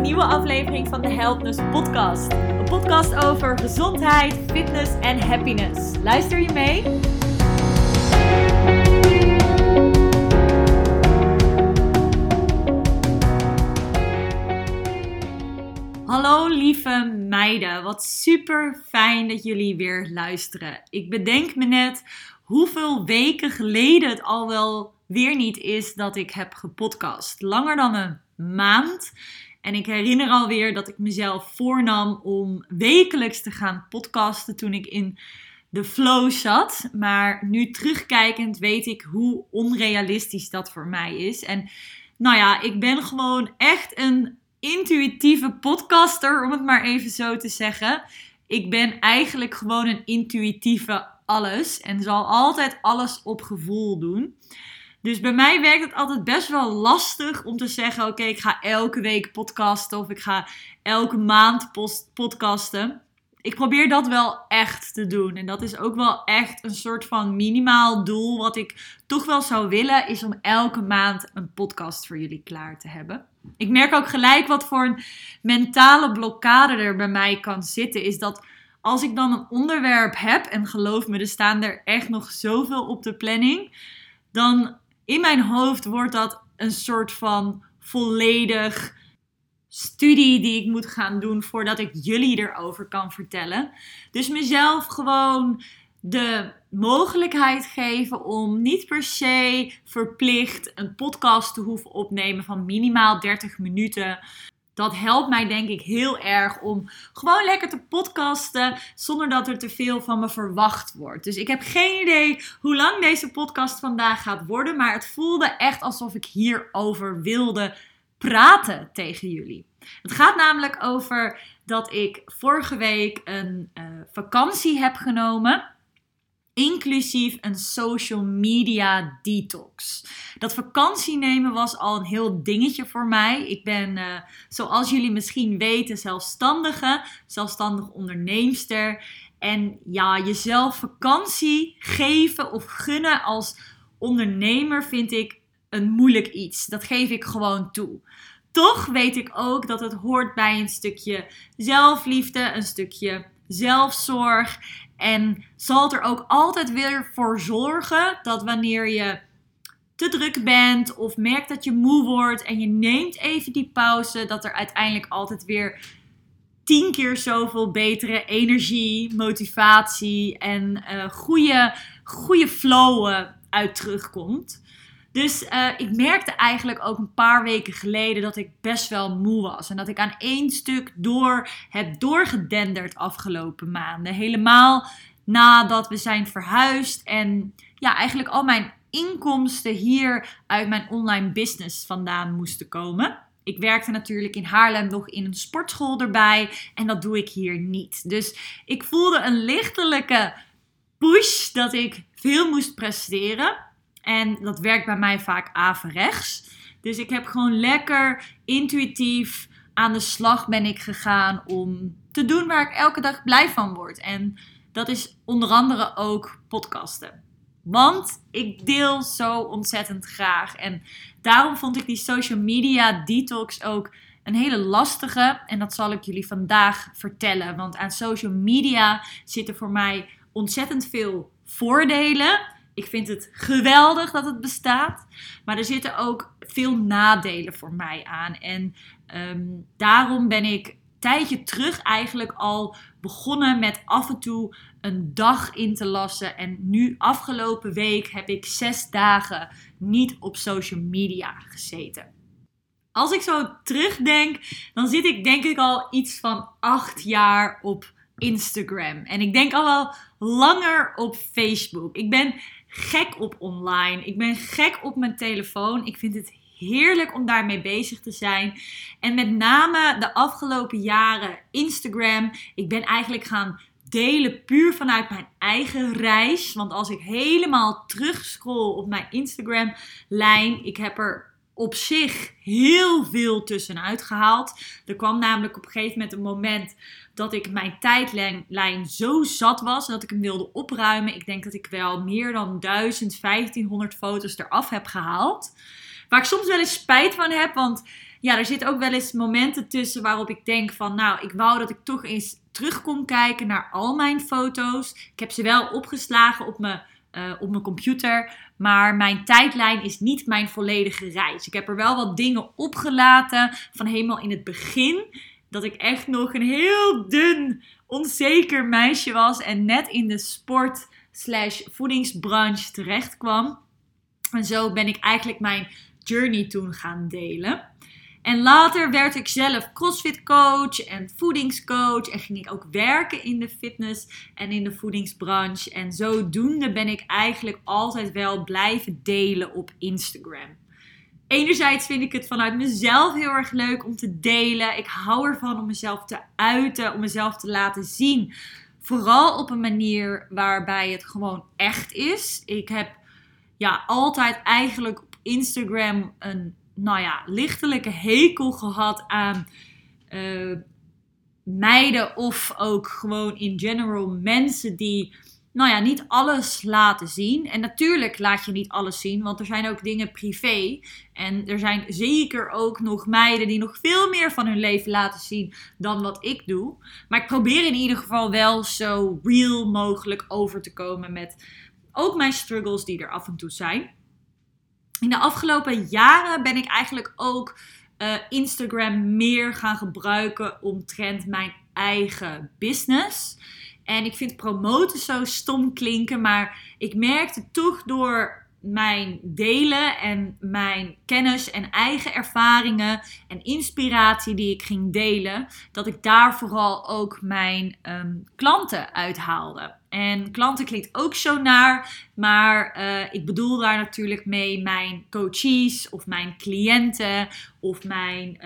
nieuwe aflevering van de Helpness Podcast. Een podcast over gezondheid, fitness en happiness. Luister je mee? Hallo lieve meiden, wat super fijn dat jullie weer luisteren. Ik bedenk me net hoeveel weken geleden het al wel weer niet is dat ik heb gepodcast. Langer dan een maand. En ik herinner alweer dat ik mezelf voornam om wekelijks te gaan podcasten toen ik in de flow zat. Maar nu terugkijkend weet ik hoe onrealistisch dat voor mij is. En nou ja, ik ben gewoon echt een intuïtieve podcaster, om het maar even zo te zeggen. Ik ben eigenlijk gewoon een intuïtieve alles en zal altijd alles op gevoel doen. Dus bij mij werkt het altijd best wel lastig om te zeggen: oké, ik ga elke week podcasten of ik ga elke maand podcasten. Ik probeer dat wel echt te doen. En dat is ook wel echt een soort van minimaal doel. Wat ik toch wel zou willen, is om elke maand een podcast voor jullie klaar te hebben. Ik merk ook gelijk wat voor een mentale blokkade er bij mij kan zitten. Is dat als ik dan een onderwerp heb, en geloof me, er staan er echt nog zoveel op de planning. Dan in mijn hoofd wordt dat een soort van volledig studie die ik moet gaan doen voordat ik jullie erover kan vertellen. Dus mezelf gewoon de mogelijkheid geven om niet per se verplicht een podcast te hoeven opnemen van minimaal 30 minuten dat helpt mij denk ik heel erg om gewoon lekker te podcasten zonder dat er te veel van me verwacht wordt. Dus ik heb geen idee hoe lang deze podcast vandaag gaat worden, maar het voelde echt alsof ik hierover wilde praten tegen jullie. Het gaat namelijk over dat ik vorige week een uh, vakantie heb genomen inclusief een social media detox. Dat vakantie nemen was al een heel dingetje voor mij. Ik ben, uh, zoals jullie misschien weten, zelfstandige, zelfstandig onderneemster. En ja, jezelf vakantie geven of gunnen als ondernemer vind ik een moeilijk iets. Dat geef ik gewoon toe. Toch weet ik ook dat het hoort bij een stukje zelfliefde, een stukje zelfzorg. En zal er ook altijd weer voor zorgen dat wanneer je te druk bent of merkt dat je moe wordt en je neemt even die pauze, dat er uiteindelijk altijd weer tien keer zoveel betere energie, motivatie en uh, goede, goede flow uit terugkomt. Dus uh, ik merkte eigenlijk ook een paar weken geleden dat ik best wel moe was. En dat ik aan één stuk door heb doorgedenderd afgelopen maanden. Helemaal nadat we zijn verhuisd. En ja, eigenlijk al mijn inkomsten hier uit mijn online business vandaan moesten komen. Ik werkte natuurlijk in Haarlem nog in een sportschool erbij. En dat doe ik hier niet. Dus ik voelde een lichtelijke push dat ik veel moest presteren. En dat werkt bij mij vaak averechts. Dus ik heb gewoon lekker intuïtief aan de slag ben ik gegaan om te doen waar ik elke dag blij van word. En dat is onder andere ook podcasten. Want ik deel zo ontzettend graag. En daarom vond ik die social media detox ook een hele lastige. En dat zal ik jullie vandaag vertellen. Want aan social media zitten voor mij ontzettend veel voordelen. Ik vind het geweldig dat het bestaat. Maar er zitten ook veel nadelen voor mij aan. En ehm, daarom ben ik een tijdje terug eigenlijk al begonnen met af en toe een dag in te lassen. En nu afgelopen week heb ik zes dagen niet op social media gezeten. Als ik zo terugdenk, dan zit ik denk ik al iets van acht jaar op Instagram. En ik denk al wel langer op Facebook. Ik ben gek op online. Ik ben gek op mijn telefoon. Ik vind het heerlijk om daarmee bezig te zijn. En met name de afgelopen jaren Instagram. Ik ben eigenlijk gaan delen puur vanuit mijn eigen reis. Want als ik helemaal terugscroll op mijn Instagram lijn, ik heb er op zich heel veel tussenuit gehaald. Er kwam namelijk op een gegeven moment een moment dat ik mijn tijdlijn zo zat was dat ik hem wilde opruimen. Ik denk dat ik wel meer dan 1000, 1500 foto's eraf heb gehaald. Waar ik soms wel eens spijt van heb, want ja, er zitten ook wel eens momenten tussen waarop ik denk van, nou, ik wou dat ik toch eens terug kon kijken naar al mijn foto's. Ik heb ze wel opgeslagen op mijn, uh, op mijn computer, maar mijn tijdlijn is niet mijn volledige reis. Ik heb er wel wat dingen opgelaten van helemaal in het begin. Dat ik echt nog een heel dun, onzeker meisje was en net in de sport slash voedingsbranche terecht kwam. En zo ben ik eigenlijk mijn journey toen gaan delen. En later werd ik zelf CrossFit coach en voedingscoach. En ging ik ook werken in de fitness en in de voedingsbranche. En zodoende ben ik eigenlijk altijd wel blijven delen op Instagram. Enerzijds vind ik het vanuit mezelf heel erg leuk om te delen. Ik hou ervan om mezelf te uiten, om mezelf te laten zien. Vooral op een manier waarbij het gewoon echt is. Ik heb ja, altijd eigenlijk op Instagram een nou ja, lichtelijke hekel gehad aan uh, meiden of ook gewoon in general mensen die, nou ja, niet alles laten zien. En natuurlijk laat je niet alles zien, want er zijn ook dingen privé. En er zijn zeker ook nog meiden die nog veel meer van hun leven laten zien dan wat ik doe. Maar ik probeer in ieder geval wel zo real mogelijk over te komen met ook mijn struggles die er af en toe zijn in de afgelopen jaren ben ik eigenlijk ook uh, Instagram meer gaan gebruiken omtrent mijn eigen business. En ik vind promoten zo stom klinken, maar ik merkte toch door mijn delen en mijn kennis en eigen ervaringen en inspiratie die ik ging delen, dat ik daar vooral ook mijn um, klanten uithaalde. En klanten klinkt ook zo naar, maar uh, ik bedoel daar natuurlijk mee mijn coaches of mijn cliënten of mijn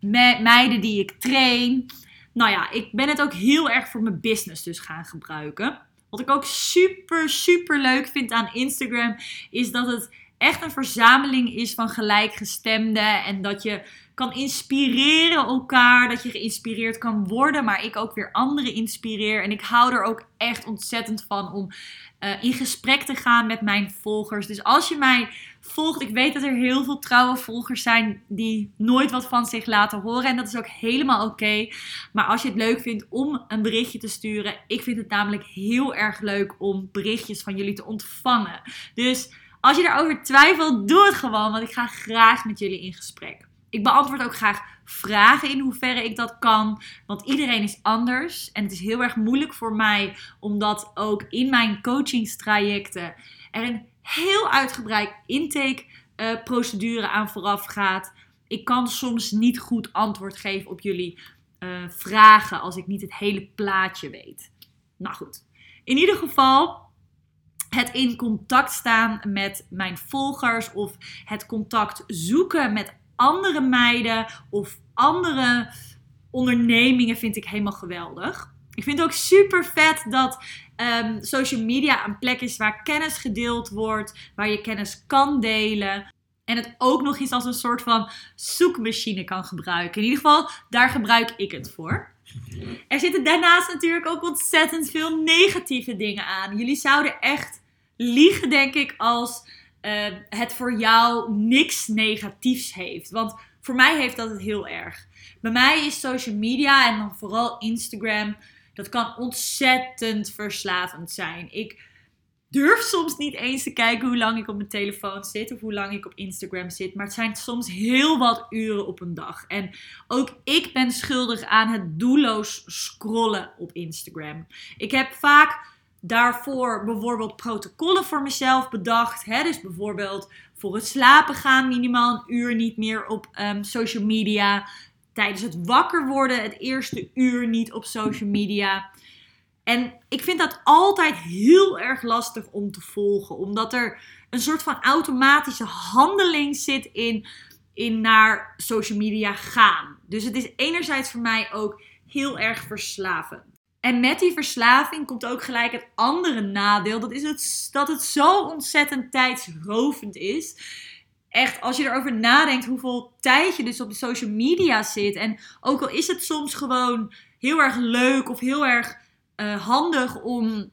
me meiden die ik train. Nou ja, ik ben het ook heel erg voor mijn business dus gaan gebruiken. Wat ik ook super, super leuk vind aan Instagram is dat het echt een verzameling is van gelijkgestemden. En dat je kan inspireren elkaar. Dat je geïnspireerd kan worden, maar ik ook weer anderen inspireer. En ik hou er ook echt ontzettend van om uh, in gesprek te gaan met mijn volgers. Dus als je mij volgt, ik weet dat er heel veel trouwe volgers zijn die nooit wat van zich laten horen. En dat is ook helemaal oké. Maar als je het leuk vindt om een berichtje te sturen, ik vind het namelijk heel erg leuk om berichtjes van jullie te ontvangen. Dus als je daarover twijfelt, doe het gewoon, want ik ga graag met jullie in gesprek. Ik beantwoord ook graag vragen in hoeverre ik dat kan. Want iedereen is anders. En het is heel erg moeilijk voor mij, omdat ook in mijn coachingstrajecten er een heel uitgebreid intake-procedure aan vooraf gaat. Ik kan soms niet goed antwoord geven op jullie uh, vragen als ik niet het hele plaatje weet. Nou goed, in ieder geval het in contact staan met mijn volgers of het contact zoeken met andere meiden of andere ondernemingen vind ik helemaal geweldig. Ik vind het ook super vet dat um, social media een plek is waar kennis gedeeld wordt, waar je kennis kan delen. En het ook nog eens als een soort van zoekmachine kan gebruiken. In ieder geval, daar gebruik ik het voor. Er zitten daarnaast natuurlijk ook ontzettend veel negatieve dingen aan. Jullie zouden echt liegen, denk ik, als uh, het voor jou niks negatiefs heeft. Want voor mij heeft dat het heel erg. Bij mij is social media en dan vooral Instagram, dat kan ontzettend verslavend zijn. Ik durf soms niet eens te kijken hoe lang ik op mijn telefoon zit of hoe lang ik op Instagram zit. Maar het zijn soms heel wat uren op een dag. En ook ik ben schuldig aan het doelloos scrollen op Instagram. Ik heb vaak daarvoor bijvoorbeeld protocollen voor mezelf bedacht. Hè? Dus bijvoorbeeld voor het slapen gaan minimaal een uur niet meer op um, social media. Tijdens het wakker worden het eerste uur niet op social media. En ik vind dat altijd heel erg lastig om te volgen. Omdat er een soort van automatische handeling zit in, in naar social media gaan. Dus het is enerzijds voor mij ook heel erg verslavend. En met die verslaving komt ook gelijk het andere nadeel. Dat is het, dat het zo ontzettend tijdsrovend is. Echt, als je erover nadenkt hoeveel tijd je dus op de social media zit. En ook al is het soms gewoon heel erg leuk of heel erg uh, handig om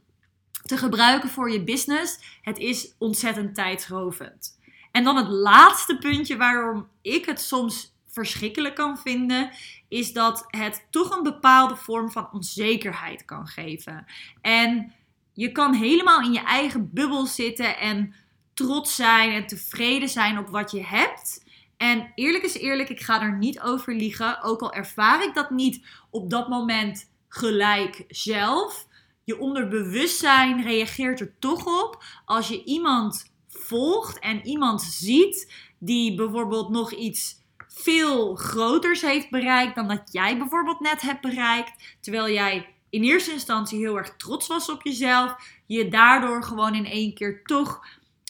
te gebruiken voor je business. Het is ontzettend tijdsrovend. En dan het laatste puntje waarom ik het soms verschrikkelijk kan vinden, is dat het toch een bepaalde vorm van onzekerheid kan geven. En je kan helemaal in je eigen bubbel zitten en trots zijn en tevreden zijn op wat je hebt. En eerlijk is eerlijk, ik ga er niet over liegen. Ook al ervaar ik dat niet op dat moment gelijk zelf. Je onderbewustzijn reageert er toch op als je iemand volgt en iemand ziet die bijvoorbeeld nog iets veel groters heeft bereikt dan dat jij bijvoorbeeld net hebt bereikt. Terwijl jij in eerste instantie heel erg trots was op jezelf. Je daardoor gewoon in één keer toch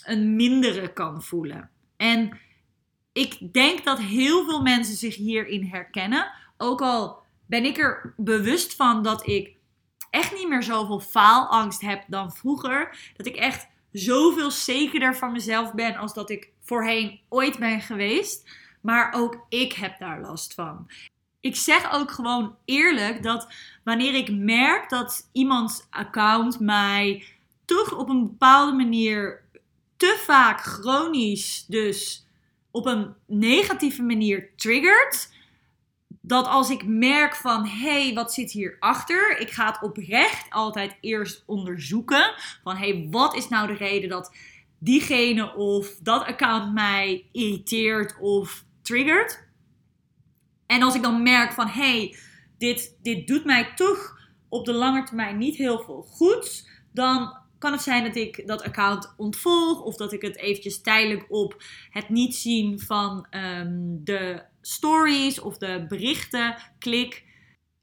een mindere kan voelen. En ik denk dat heel veel mensen zich hierin herkennen. Ook al ben ik er bewust van dat ik echt niet meer zoveel faalangst heb dan vroeger. Dat ik echt zoveel zekerder van mezelf ben als dat ik voorheen ooit ben geweest. Maar ook ik heb daar last van. Ik zeg ook gewoon eerlijk dat wanneer ik merk dat iemands account mij toch op een bepaalde manier te vaak chronisch, dus op een negatieve manier triggert. Dat als ik merk van hé, hey, wat zit hierachter? Ik ga het oprecht altijd eerst onderzoeken. Van hé, hey, wat is nou de reden dat diegene of dat account mij irriteert of triggert. En als ik dan merk van hé, hey, dit, dit doet mij toch op de lange termijn niet heel veel goed, dan kan het zijn dat ik dat account ontvolg of dat ik het eventjes tijdelijk op het niet zien van ehm, de stories of de berichten klik.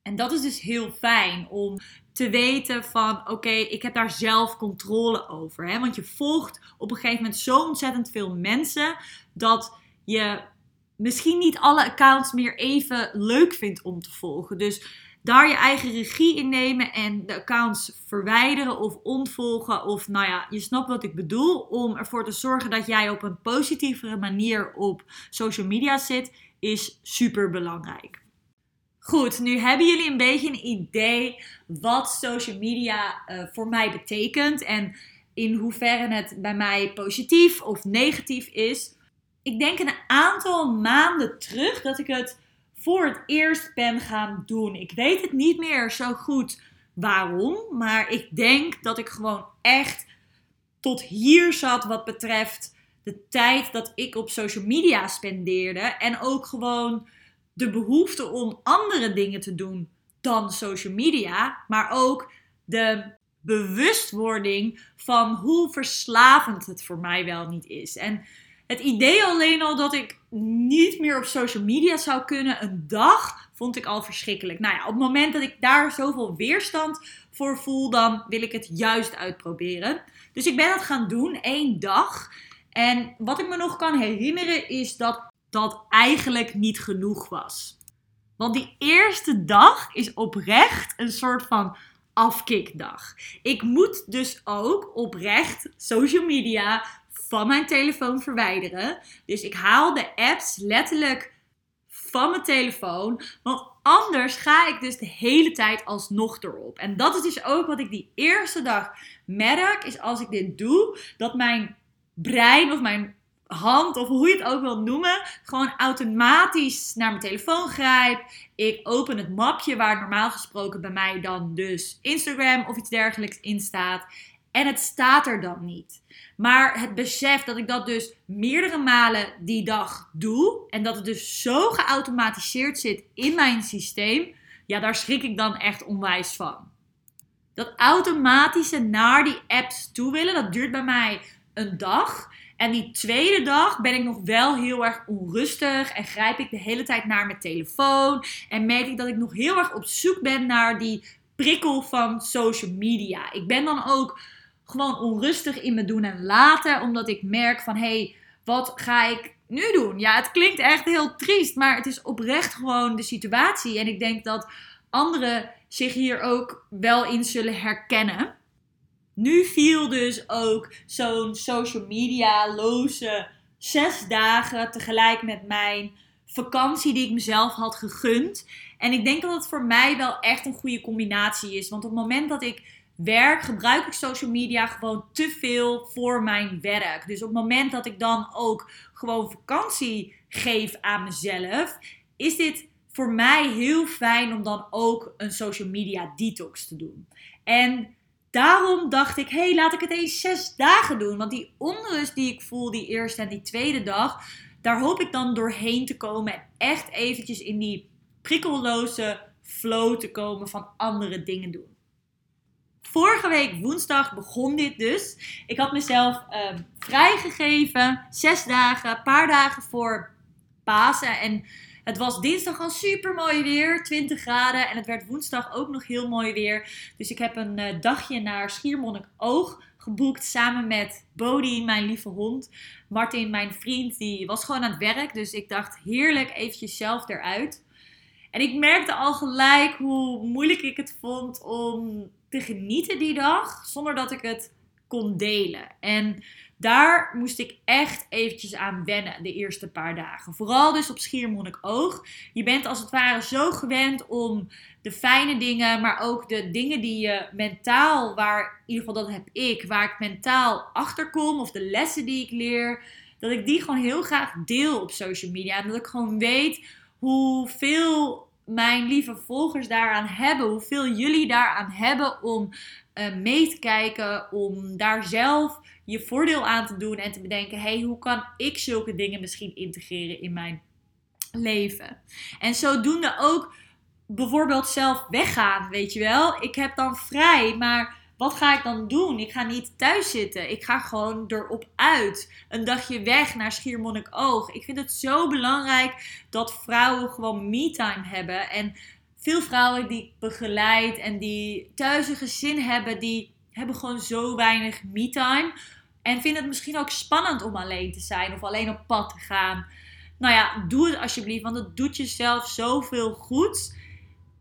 En dat is dus heel fijn om te weten van oké, ik heb daar zelf controle over. Hè? Want je volgt op een gegeven moment zo ontzettend veel mensen dat je misschien niet alle accounts meer even leuk vindt om te volgen. Dus daar je eigen regie in nemen en de accounts verwijderen of ontvolgen. Of nou ja, je snapt wat ik bedoel. Om ervoor te zorgen dat jij op een positievere manier op social media zit, is super belangrijk. Goed, nu hebben jullie een beetje een idee wat social media uh, voor mij betekent. En in hoeverre het bij mij positief of negatief is ik denk een aantal maanden terug dat ik het voor het eerst ben gaan doen. Ik weet het niet meer zo goed waarom, maar ik denk dat ik gewoon echt tot hier zat wat betreft de tijd dat ik op social media spendeerde en ook gewoon de behoefte om andere dingen te doen dan social media, maar ook de bewustwording van hoe verslavend het voor mij wel niet is. En het idee alleen al dat ik niet meer op social media zou kunnen, een dag, vond ik al verschrikkelijk. Nou ja, op het moment dat ik daar zoveel weerstand voor voel, dan wil ik het juist uitproberen. Dus ik ben het gaan doen, één dag. En wat ik me nog kan herinneren is dat dat eigenlijk niet genoeg was. Want die eerste dag is oprecht een soort van afkikdag. Ik moet dus ook oprecht social media van mijn telefoon verwijderen. Dus ik haal de apps letterlijk van mijn telefoon. Want anders ga ik dus de hele tijd alsnog erop. En dat is dus ook wat ik die eerste dag merk. Is als ik dit doe, dat mijn brein of mijn hand of hoe je het ook wil noemen, gewoon automatisch naar mijn telefoon grijpt. Ik open het mapje waar normaal gesproken bij mij dan dus Instagram of iets dergelijks in staat. En het staat er dan niet. Maar het besef dat ik dat dus meerdere malen die dag doe. En dat het dus zo geautomatiseerd zit in mijn systeem. Ja, daar schrik ik dan echt onwijs van. Dat automatische naar die apps toe willen, dat duurt bij mij een dag. En die tweede dag ben ik nog wel heel erg onrustig en grijp ik de hele tijd naar mijn telefoon. En merk ik dat ik nog heel erg op zoek ben naar die prikkel van social media. Ik ben dan ook gewoon onrustig in me doen en laten. Omdat ik merk van hé, hey, wat ga ik nu doen? Ja, het klinkt echt heel triest, maar het is oprecht gewoon de situatie. En ik denk dat anderen zich hier ook wel in zullen herkennen. Nu viel dus ook zo'n social media loze zes dagen tegelijk met mijn vakantie die ik mezelf had gegund. En ik denk dat het voor mij wel echt een goede combinatie is. Want op het moment dat ik werk gebruik ik social media gewoon te veel voor mijn werk. Dus op het moment dat ik dan ook gewoon vakantie geef aan mezelf, is dit voor mij heel fijn om dan ook een social media detox te doen. En daarom dacht ik, hé, hey, laat ik het eens zes dagen doen. Want die onrust die ik voel die eerste en die tweede dag, daar hoop ik dan doorheen te komen en echt eventjes in die prikkelloze flow te komen van andere dingen doen. Vorige week woensdag begon dit dus. Ik had mezelf uh, vrijgegeven, zes dagen, een paar dagen voor Pasen. En het was dinsdag al super mooi weer, 20 graden. En het werd woensdag ook nog heel mooi weer. Dus ik heb een uh, dagje naar Schiermonnikoog geboekt samen met Bodie, mijn lieve hond. Martin, mijn vriend, die was gewoon aan het werk. Dus ik dacht heerlijk eventjes zelf eruit. En ik merkte al gelijk hoe moeilijk ik het vond om te genieten die dag, zonder dat ik het kon delen. En daar moest ik echt eventjes aan wennen de eerste paar dagen. Vooral dus op Schiermonnikoog. Je bent als het ware zo gewend om de fijne dingen, maar ook de dingen die je mentaal, waar in ieder geval dat heb ik, waar ik mentaal achter kom, of de lessen die ik leer, dat ik die gewoon heel graag deel op social media. En dat ik gewoon weet hoeveel mijn lieve volgers daaraan hebben, hoeveel jullie daaraan hebben om uh, mee te kijken, om daar zelf je voordeel aan te doen en te bedenken: hey, hoe kan ik zulke dingen misschien integreren in mijn leven? En zodoende ook bijvoorbeeld zelf weggaan, weet je wel. Ik heb dan vrij, maar wat ga ik dan doen? Ik ga niet thuis zitten. Ik ga gewoon erop uit. Een dagje weg naar Schiermonnikoog. Ik vind het zo belangrijk dat vrouwen gewoon me-time hebben. En veel vrouwen die begeleid en die thuis een gezin hebben, die hebben gewoon zo weinig me-time. En vinden het misschien ook spannend om alleen te zijn of alleen op pad te gaan. Nou ja, doe het alsjeblieft, want het doet jezelf zoveel goed.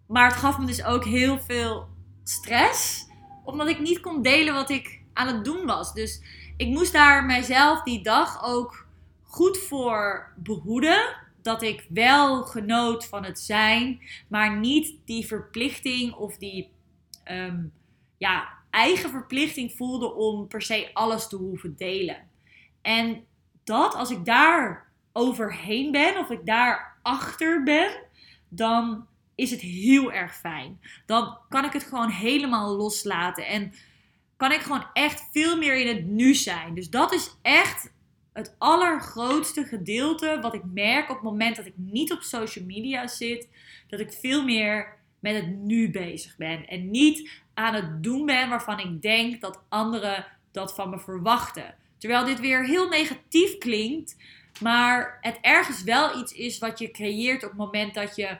Maar het gaf me dus ook heel veel stress omdat ik niet kon delen wat ik aan het doen was. Dus ik moest daar mijzelf die dag ook goed voor behoeden. Dat ik wel genoot van het zijn, maar niet die verplichting of die um, ja, eigen verplichting voelde om per se alles te hoeven delen. En dat, als ik daar overheen ben, of ik daar achter ben, dan is het heel erg fijn. Dan kan ik het gewoon helemaal loslaten. En kan ik gewoon echt veel meer in het nu zijn. Dus dat is echt het allergrootste gedeelte wat ik merk op het moment dat ik niet op social media zit. Dat ik veel meer met het nu bezig ben. En niet aan het doen ben waarvan ik denk dat anderen dat van me verwachten. Terwijl dit weer heel negatief klinkt. Maar het ergens wel iets is wat je creëert op het moment dat je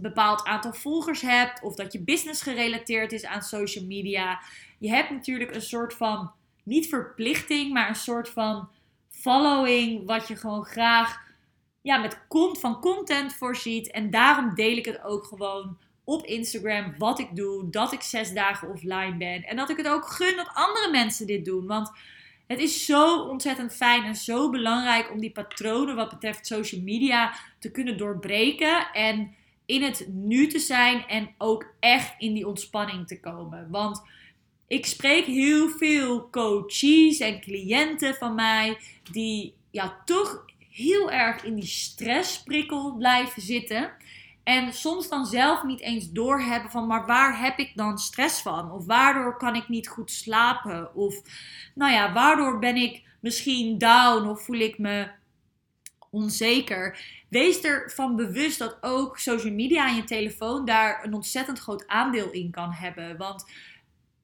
bepaald aantal volgers hebt of dat je business gerelateerd is aan social media. Je hebt natuurlijk een soort van, niet verplichting, maar een soort van following wat je gewoon graag ja, met kont van content voorziet. En daarom deel ik het ook gewoon op Instagram wat ik doe, dat ik zes dagen offline ben en dat ik het ook gun dat andere mensen dit doen. Want het is zo ontzettend fijn en zo belangrijk om die patronen wat betreft social media te kunnen doorbreken en in het nu te zijn en ook echt in die ontspanning te komen. Want ik spreek heel veel coaches en cliënten van mij die ja, toch heel erg in die stressprikkel blijven zitten. En soms dan zelf niet eens doorhebben van, maar waar heb ik dan stress van? Of waardoor kan ik niet goed slapen? Of, nou ja, waardoor ben ik misschien down of voel ik me onzeker. Wees ervan bewust dat ook social media en je telefoon daar een ontzettend groot aandeel in kan hebben. Want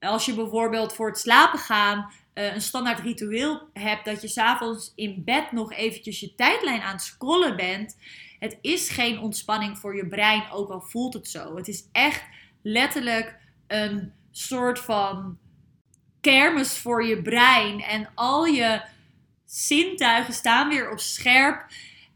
als je bijvoorbeeld voor het slapen gaan uh, een standaard ritueel hebt dat je s'avonds in bed nog eventjes je tijdlijn aan het scrollen bent. Het is geen ontspanning voor je brein, ook al voelt het zo. Het is echt letterlijk een soort van kermis voor je brein. En al je zintuigen staan weer op scherp.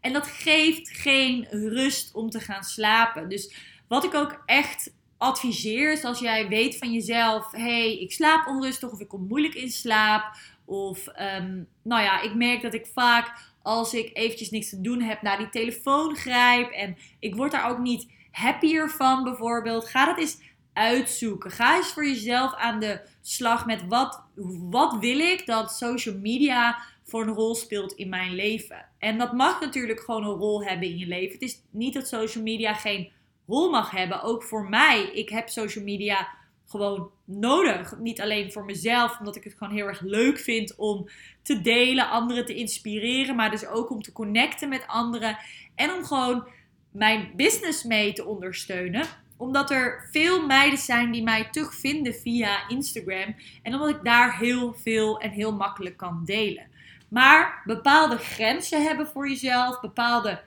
En dat geeft geen rust om te gaan slapen. Dus wat ik ook echt adviseer is als jij weet van jezelf: hé, hey, ik slaap onrustig of ik kom moeilijk in slaap. Of um, nou ja, ik merk dat ik vaak als ik eventjes niks te doen heb naar die telefoon grijp. En ik word daar ook niet happier van bijvoorbeeld. Ga dat eens uitzoeken. Ga eens voor jezelf aan de slag met wat, wat wil ik dat social media voor een rol speelt in mijn leven. En dat mag natuurlijk gewoon een rol hebben in je leven. Het is niet dat social media geen rol mag hebben. Ook voor mij. Ik heb social media gewoon nodig. Niet alleen voor mezelf, omdat ik het gewoon heel erg leuk vind om te delen, anderen te inspireren, maar dus ook om te connecten met anderen en om gewoon mijn business mee te ondersteunen omdat er veel meiden zijn die mij terugvinden via Instagram. En omdat ik daar heel veel en heel makkelijk kan delen. Maar bepaalde grenzen hebben voor jezelf, bepaalde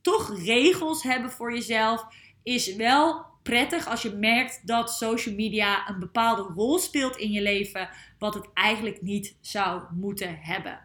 toch regels hebben voor jezelf, is wel prettig als je merkt dat social media een bepaalde rol speelt in je leven, wat het eigenlijk niet zou moeten hebben.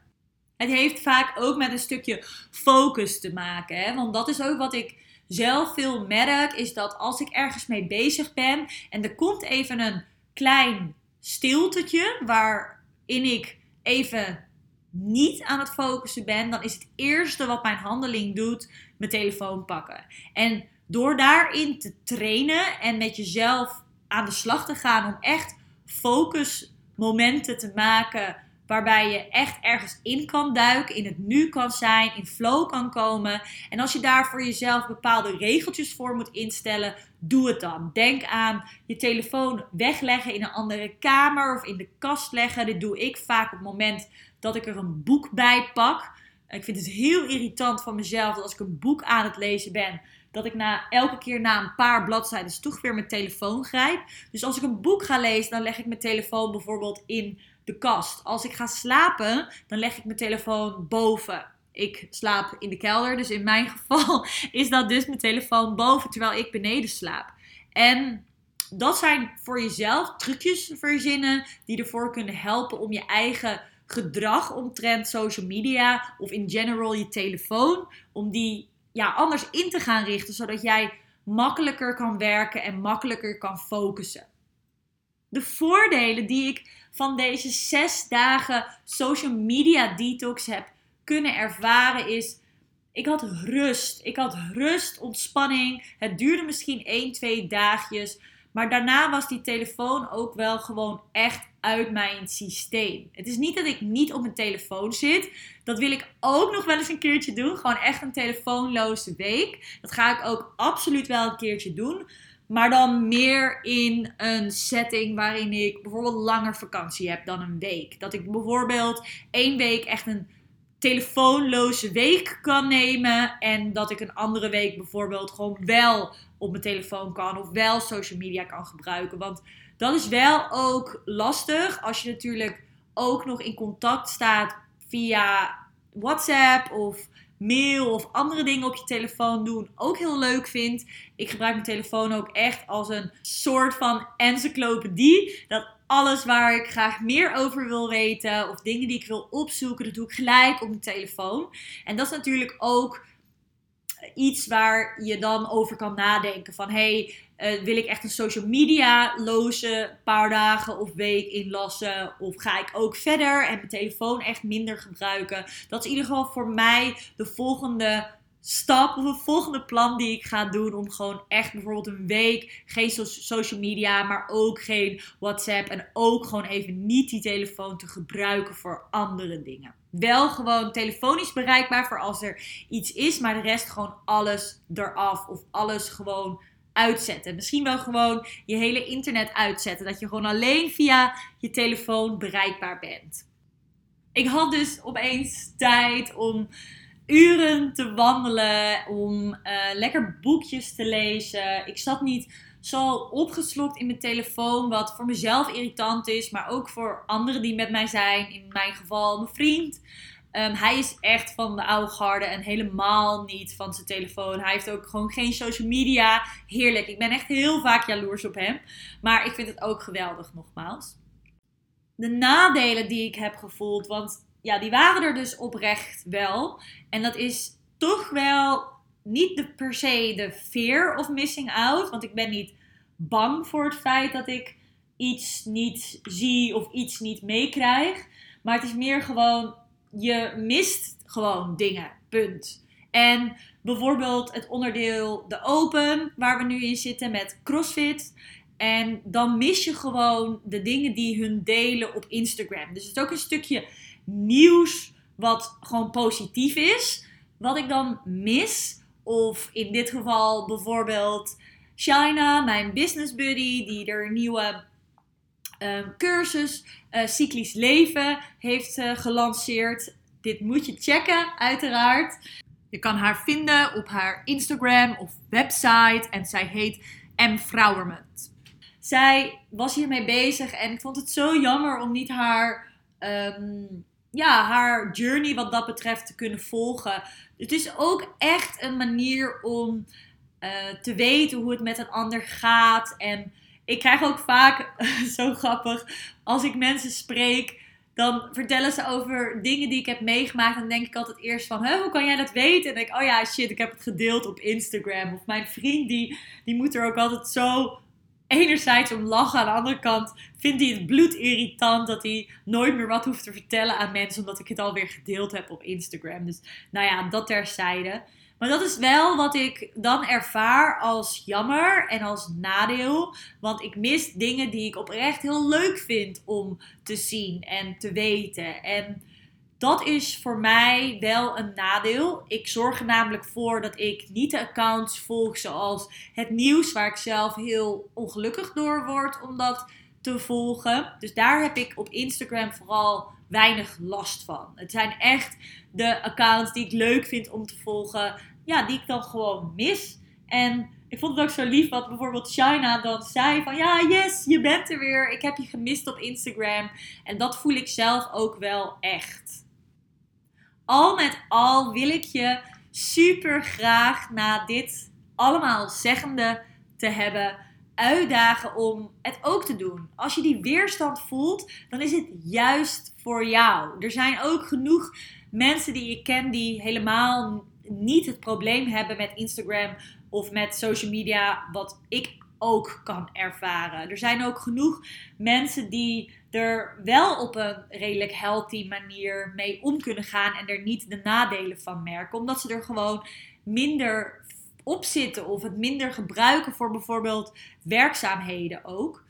Het heeft vaak ook met een stukje focus te maken, hè? want dat is ook wat ik zelf veel merk, is dat als ik ergens mee bezig ben en er komt even een klein stiltetje waarin ik even niet aan het focussen ben, dan is het eerste wat mijn handeling doet mijn telefoon pakken. En door daarin te trainen en met jezelf aan de slag te gaan om echt focusmomenten te maken waarbij je echt ergens in kan duiken, in het nu kan zijn, in flow kan komen. En als je daar voor jezelf bepaalde regeltjes voor moet instellen, doe het dan. Denk aan je telefoon wegleggen in een andere kamer of in de kast leggen. Dit doe ik vaak op het moment dat ik er een boek bij pak. Ik vind het heel irritant van mezelf dat als ik een boek aan het lezen ben, dat ik na, elke keer na een paar bladzijden toch weer mijn telefoon grijp. Dus als ik een boek ga lezen, dan leg ik mijn telefoon bijvoorbeeld in de kast. Als ik ga slapen, dan leg ik mijn telefoon boven. Ik slaap in de kelder, dus in mijn geval is dat dus mijn telefoon boven terwijl ik beneden slaap. En dat zijn voor jezelf trucjes verzinnen die ervoor kunnen helpen om je eigen gedrag omtrent social media of in general je telefoon, om die ja, anders in te gaan richten, zodat jij makkelijker kan werken en makkelijker kan focussen. De voordelen die ik van deze zes dagen social media detox heb kunnen ervaren is. Ik had rust. Ik had rust, ontspanning. Het duurde misschien 1, 2 dagjes. Maar daarna was die telefoon ook wel gewoon echt uit mijn systeem. Het is niet dat ik niet op mijn telefoon zit. Dat wil ik ook nog wel eens een keertje doen. Gewoon echt een telefoonloze week. Dat ga ik ook absoluut wel een keertje doen. Maar dan meer in een setting waarin ik bijvoorbeeld langer vakantie heb dan een week. Dat ik bijvoorbeeld één week echt een telefoonloze week kan nemen. En dat ik een andere week bijvoorbeeld gewoon wel op mijn telefoon kan. Of wel social media kan gebruiken. Want dat is wel ook lastig als je natuurlijk ook nog in contact staat via WhatsApp of mail of andere dingen op je telefoon doen ook heel leuk vindt. Ik gebruik mijn telefoon ook echt als een soort van encyclopedie. Dat alles waar ik graag meer over wil weten of dingen die ik wil opzoeken, dat doe ik gelijk op mijn telefoon. En dat is natuurlijk ook iets waar je dan over kan nadenken. Van hey, uh, wil ik echt een social media loze paar dagen of week inlassen? Of ga ik ook verder en mijn telefoon echt minder gebruiken? Dat is in ieder geval voor mij de volgende stap of een volgende plan die ik ga doen om gewoon echt bijvoorbeeld een week geen social media, maar ook geen WhatsApp en ook gewoon even niet die telefoon te gebruiken voor andere dingen. Wel gewoon telefonisch bereikbaar voor als er iets is, maar de rest gewoon alles eraf of alles gewoon uitzetten. Misschien wel gewoon je hele internet uitzetten, dat je gewoon alleen via je telefoon bereikbaar bent. Ik had dus opeens tijd om uren te wandelen, om uh, lekker boekjes te lezen. Ik zat niet zo opgeslokt in mijn telefoon, wat voor mezelf irritant is, maar ook voor anderen die met mij zijn. In mijn geval mijn vriend. Um, hij is echt van de oude garde en helemaal niet van zijn telefoon. Hij heeft ook gewoon geen social media. Heerlijk. Ik ben echt heel vaak jaloers op hem. Maar ik vind het ook geweldig, nogmaals. De nadelen die ik heb gevoeld, want ja, die waren er dus oprecht wel. En dat is toch wel niet de, per se de fear of missing out. Want ik ben niet bang voor het feit dat ik iets niet zie of iets niet meekrijg. Maar het is meer gewoon, je mist gewoon dingen. Punt. En bijvoorbeeld het onderdeel de Open, waar we nu in zitten met CrossFit. En dan mis je gewoon de dingen die hun delen op Instagram. Dus het is ook een stukje nieuws wat gewoon positief is. Wat ik dan mis. Of in dit geval bijvoorbeeld China, mijn business buddy, die er nieuwe uh, cursus uh, cyclisch leven heeft uh, gelanceerd. Dit moet je checken, uiteraard. Je kan haar vinden op haar Instagram of website en zij heet M. Vrouwermunt. Zij was hiermee bezig en ik vond het zo jammer om niet haar, um, ja, haar journey wat dat betreft te kunnen volgen. Het is ook echt een manier om uh, te weten hoe het met een ander gaat. En ik krijg ook vaak, zo grappig, als ik mensen spreek dan vertellen ze over dingen die ik heb meegemaakt. En dan denk ik altijd eerst van, hoe kan jij dat weten? En dan denk ik, oh ja, shit, ik heb het gedeeld op Instagram. Of mijn vriend, die, die moet er ook altijd zo enerzijds om lachen. Aan de andere kant vindt hij het bloedirritant dat hij nooit meer wat hoeft te vertellen aan mensen. Omdat ik het alweer gedeeld heb op Instagram. Dus nou ja, dat terzijde. Maar dat is wel wat ik dan ervaar als jammer en als nadeel. Want ik mis dingen die ik oprecht heel leuk vind om te zien en te weten. En dat is voor mij wel een nadeel. Ik zorg er namelijk voor dat ik niet de accounts volg zoals het nieuws, waar ik zelf heel ongelukkig door word om dat te volgen. Dus daar heb ik op Instagram vooral weinig last van. Het zijn echt de accounts die ik leuk vind om te volgen ja, die ik dan gewoon mis. En ik vond het ook zo lief wat bijvoorbeeld China dan zei van ja, yes, je bent er weer. Ik heb je gemist op Instagram. En dat voel ik zelf ook wel echt. Al met al wil ik je super graag na dit allemaal zeggende te hebben uitdagen om het ook te doen. Als je die weerstand voelt, dan is het juist voor jou. Er zijn ook genoeg mensen die ik ken die helemaal niet het probleem hebben met Instagram of met social media, wat ik ook kan ervaren. Er zijn ook genoeg mensen die er wel op een redelijk healthy manier mee om kunnen gaan en er niet de nadelen van merken, omdat ze er gewoon minder op zitten of het minder gebruiken voor bijvoorbeeld werkzaamheden ook.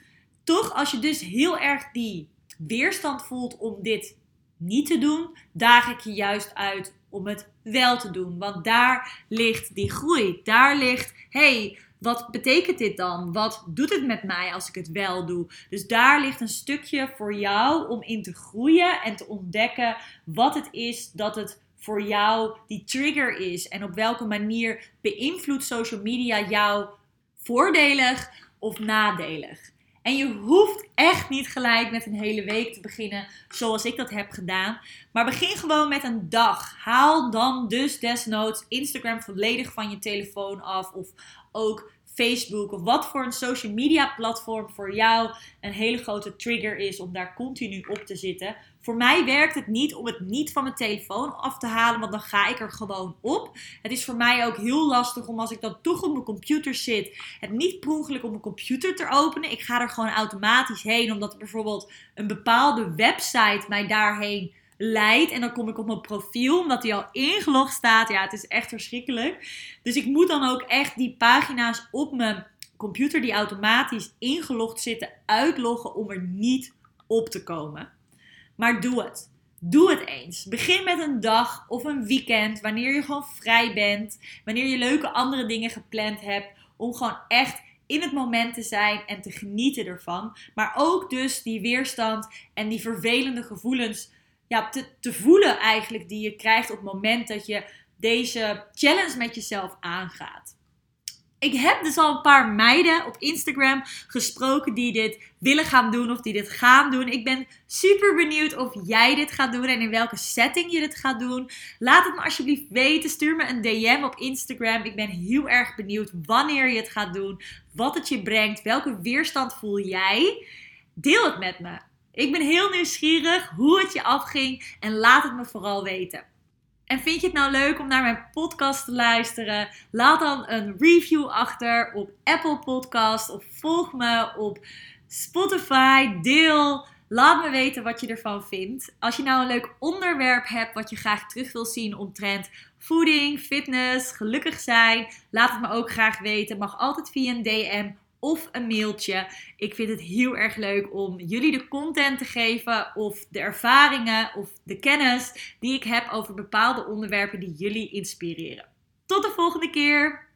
Toch, als je dus heel erg die weerstand voelt om dit niet te doen, daag ik je juist uit om het wel te doen. Want daar ligt die groei. Daar ligt, hey, wat betekent dit dan? Wat doet het met mij als ik het wel doe? Dus daar ligt een stukje voor jou om in te groeien en te ontdekken wat het is dat het voor jou die trigger is. En op welke manier beïnvloedt social media jou voordelig of nadelig. En je hoeft echt niet gelijk met een hele week te beginnen zoals ik dat heb gedaan. Maar begin gewoon met een dag. Haal dan dus desnoods Instagram volledig van je telefoon af. Of ook Facebook of wat voor een social media platform voor jou een hele grote trigger is om daar continu op te zitten. Voor mij werkt het niet om het niet van mijn telefoon af te halen, want dan ga ik er gewoon op. Het is voor mij ook heel lastig om als ik dan toch op mijn computer zit, het niet per ongeluk op mijn computer te openen. Ik ga er gewoon automatisch heen, omdat bijvoorbeeld een bepaalde website mij daarheen leidt. En dan kom ik op mijn profiel, omdat die al ingelogd staat. Ja, het is echt verschrikkelijk. Dus ik moet dan ook echt die pagina's op mijn computer die automatisch ingelogd zitten, uitloggen om er niet op te komen. Maar doe het. Doe het eens. Begin met een dag of een weekend, wanneer je gewoon vrij bent, wanneer je leuke andere dingen gepland hebt, om gewoon echt in het moment te zijn en te genieten ervan. Maar ook dus die weerstand en die vervelende gevoelens ja, te, te voelen eigenlijk die je krijgt op het moment dat je deze challenge met jezelf aangaat. Ik heb dus al een paar meiden op Instagram gesproken die dit willen gaan doen of die dit gaan doen. Ik ben super benieuwd of jij dit gaat doen en in welke setting je dit gaat doen. Laat het me alsjeblieft weten. Stuur me een DM op Instagram. Ik ben heel erg benieuwd wanneer je het gaat doen, wat het je brengt, welke weerstand voel jij. Deel het met me. Ik ben heel nieuwsgierig hoe het je afging en laat het me vooral weten. En vind je het nou leuk om naar mijn podcast te luisteren? Laat dan een review achter op Apple Podcast of volg me op Spotify. Deel. Laat me weten wat je ervan vindt. Als je nou een leuk onderwerp hebt wat je graag terug wil zien omtrent voeding, fitness, gelukkig zijn, laat het me ook graag weten. Mag altijd via een DM of een mailtje. Ik vind het heel erg leuk om jullie de content te geven of de ervaringen of de kennis die ik heb over bepaalde onderwerpen die jullie inspireren. Tot de volgende keer!